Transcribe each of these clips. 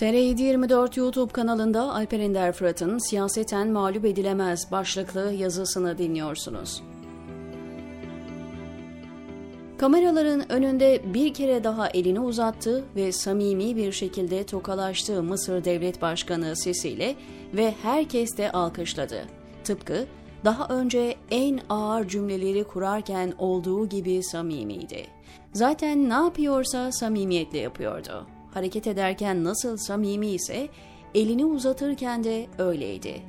TR724 YouTube kanalında Alper Ender Fırat'ın Siyaseten Mağlup Edilemez başlıklı yazısını dinliyorsunuz. Kameraların önünde bir kere daha elini uzattı ve samimi bir şekilde tokalaştı Mısır Devlet Başkanı Sisi ile ve herkes de alkışladı. Tıpkı daha önce en ağır cümleleri kurarken olduğu gibi samimiydi. Zaten ne yapıyorsa samimiyetle yapıyordu hareket ederken nasıl samimi ise elini uzatırken de öyleydi.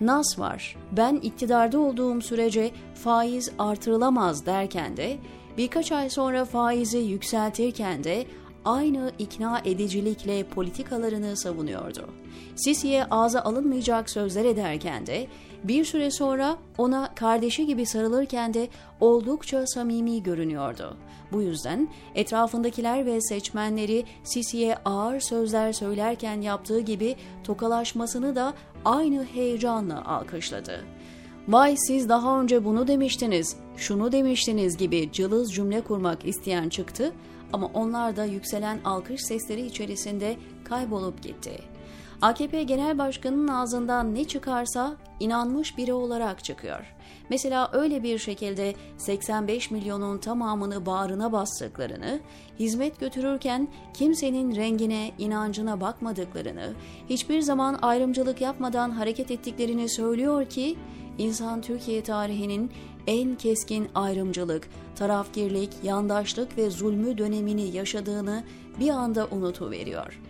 Nas var, ben iktidarda olduğum sürece faiz artırılamaz derken de birkaç ay sonra faizi yükseltirken de aynı ikna edicilikle politikalarını savunuyordu. Sisi'ye ağza alınmayacak sözler ederken de bir süre sonra ona kardeşi gibi sarılırken de oldukça samimi görünüyordu. Bu yüzden etrafındakiler ve seçmenleri Sisi'ye ağır sözler söylerken yaptığı gibi tokalaşmasını da aynı heyecanla alkışladı. Vay siz daha önce bunu demiştiniz, şunu demiştiniz gibi cılız cümle kurmak isteyen çıktı ama onlar da yükselen alkış sesleri içerisinde kaybolup gitti. AKP Genel Başkanı'nın ağzından ne çıkarsa inanmış biri olarak çıkıyor. Mesela öyle bir şekilde 85 milyonun tamamını bağrına bastıklarını, hizmet götürürken kimsenin rengine, inancına bakmadıklarını, hiçbir zaman ayrımcılık yapmadan hareket ettiklerini söylüyor ki, insan Türkiye tarihinin en keskin ayrımcılık, tarafgirlik, yandaşlık ve zulmü dönemini yaşadığını bir anda unutuveriyor.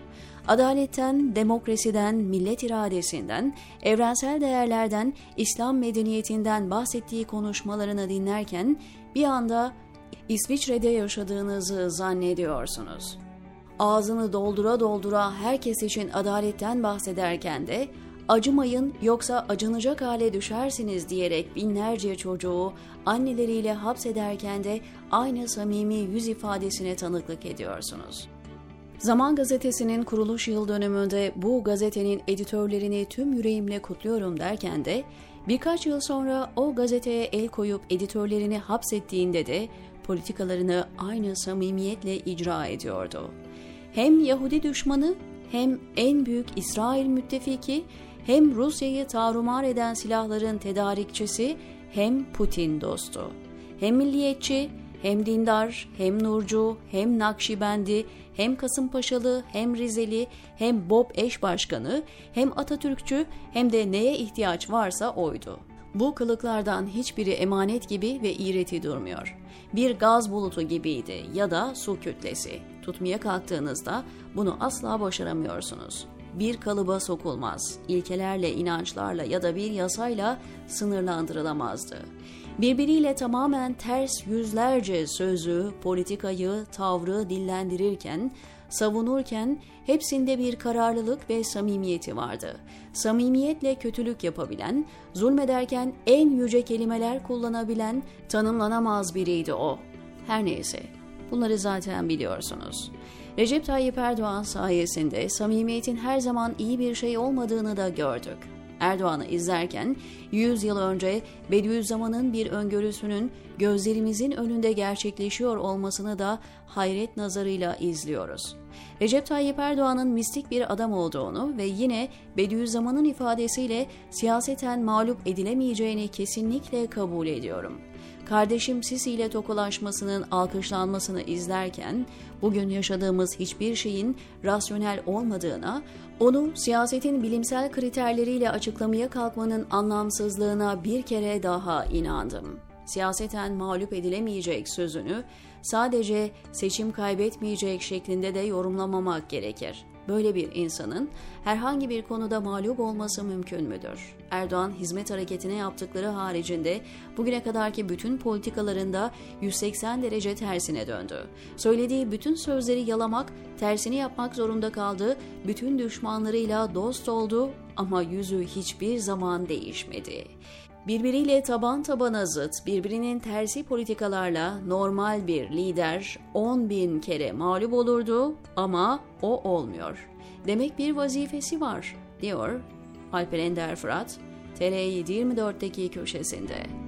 Adaletten, demokrasiden, millet iradesinden, evrensel değerlerden, İslam medeniyetinden bahsettiği konuşmalarını dinlerken bir anda İsviçre'de yaşadığınızı zannediyorsunuz. Ağzını doldura doldura herkes için adaletten bahsederken de acımayın yoksa acınacak hale düşersiniz diyerek binlerce çocuğu anneleriyle hapsederken de aynı samimi yüz ifadesine tanıklık ediyorsunuz. Zaman Gazetesi'nin kuruluş yıl dönümünde bu gazetenin editörlerini tüm yüreğimle kutluyorum derken de birkaç yıl sonra o gazeteye el koyup editörlerini hapsettiğinde de politikalarını aynı samimiyetle icra ediyordu. Hem Yahudi düşmanı hem en büyük İsrail müttefiki hem Rusya'yı tarumar eden silahların tedarikçisi hem Putin dostu. Hem milliyetçi hem dindar, hem nurcu, hem nakşibendi, hem Kasımpaşalı, hem Rizeli, hem Bob eş başkanı, hem Atatürkçü hem de neye ihtiyaç varsa oydu. Bu kılıklardan hiçbiri emanet gibi ve iğreti durmuyor. Bir gaz bulutu gibiydi ya da su kütlesi. Tutmaya kalktığınızda bunu asla başaramıyorsunuz. Bir kalıba sokulmaz, ilkelerle, inançlarla ya da bir yasayla sınırlandırılamazdı birbiriyle tamamen ters yüzlerce sözü, politikayı, tavrı dillendirirken, savunurken hepsinde bir kararlılık ve samimiyeti vardı. Samimiyetle kötülük yapabilen, zulmederken en yüce kelimeler kullanabilen, tanımlanamaz biriydi o. Her neyse, bunları zaten biliyorsunuz. Recep Tayyip Erdoğan sayesinde samimiyetin her zaman iyi bir şey olmadığını da gördük. Erdoğan'ı izlerken 100 yıl önce Bediüzzaman'ın bir öngörüsünün gözlerimizin önünde gerçekleşiyor olmasını da hayret nazarıyla izliyoruz. Recep Tayyip Erdoğan'ın mistik bir adam olduğunu ve yine Bediüzzaman'ın ifadesiyle siyaseten mağlup edilemeyeceğini kesinlikle kabul ediyorum.'' Kardeşim Sisi ile tokalaşmasının alkışlanmasını izlerken bugün yaşadığımız hiçbir şeyin rasyonel olmadığına, onu siyasetin bilimsel kriterleriyle açıklamaya kalkmanın anlamsızlığına bir kere daha inandım. Siyaseten mağlup edilemeyecek sözünü sadece seçim kaybetmeyecek şeklinde de yorumlamamak gerekir. Böyle bir insanın herhangi bir konuda mağlup olması mümkün müdür? Erdoğan hizmet hareketine yaptıkları haricinde bugüne kadarki bütün politikalarında 180 derece tersine döndü. Söylediği bütün sözleri yalamak, tersini yapmak zorunda kaldı, bütün düşmanlarıyla dost oldu ama yüzü hiçbir zaman değişmedi birbiriyle taban tabana zıt, birbirinin tersi politikalarla normal bir lider 10 bin kere mağlup olurdu ama o olmuyor. Demek bir vazifesi var, diyor Alper Ender Fırat, TR724'deki köşesinde.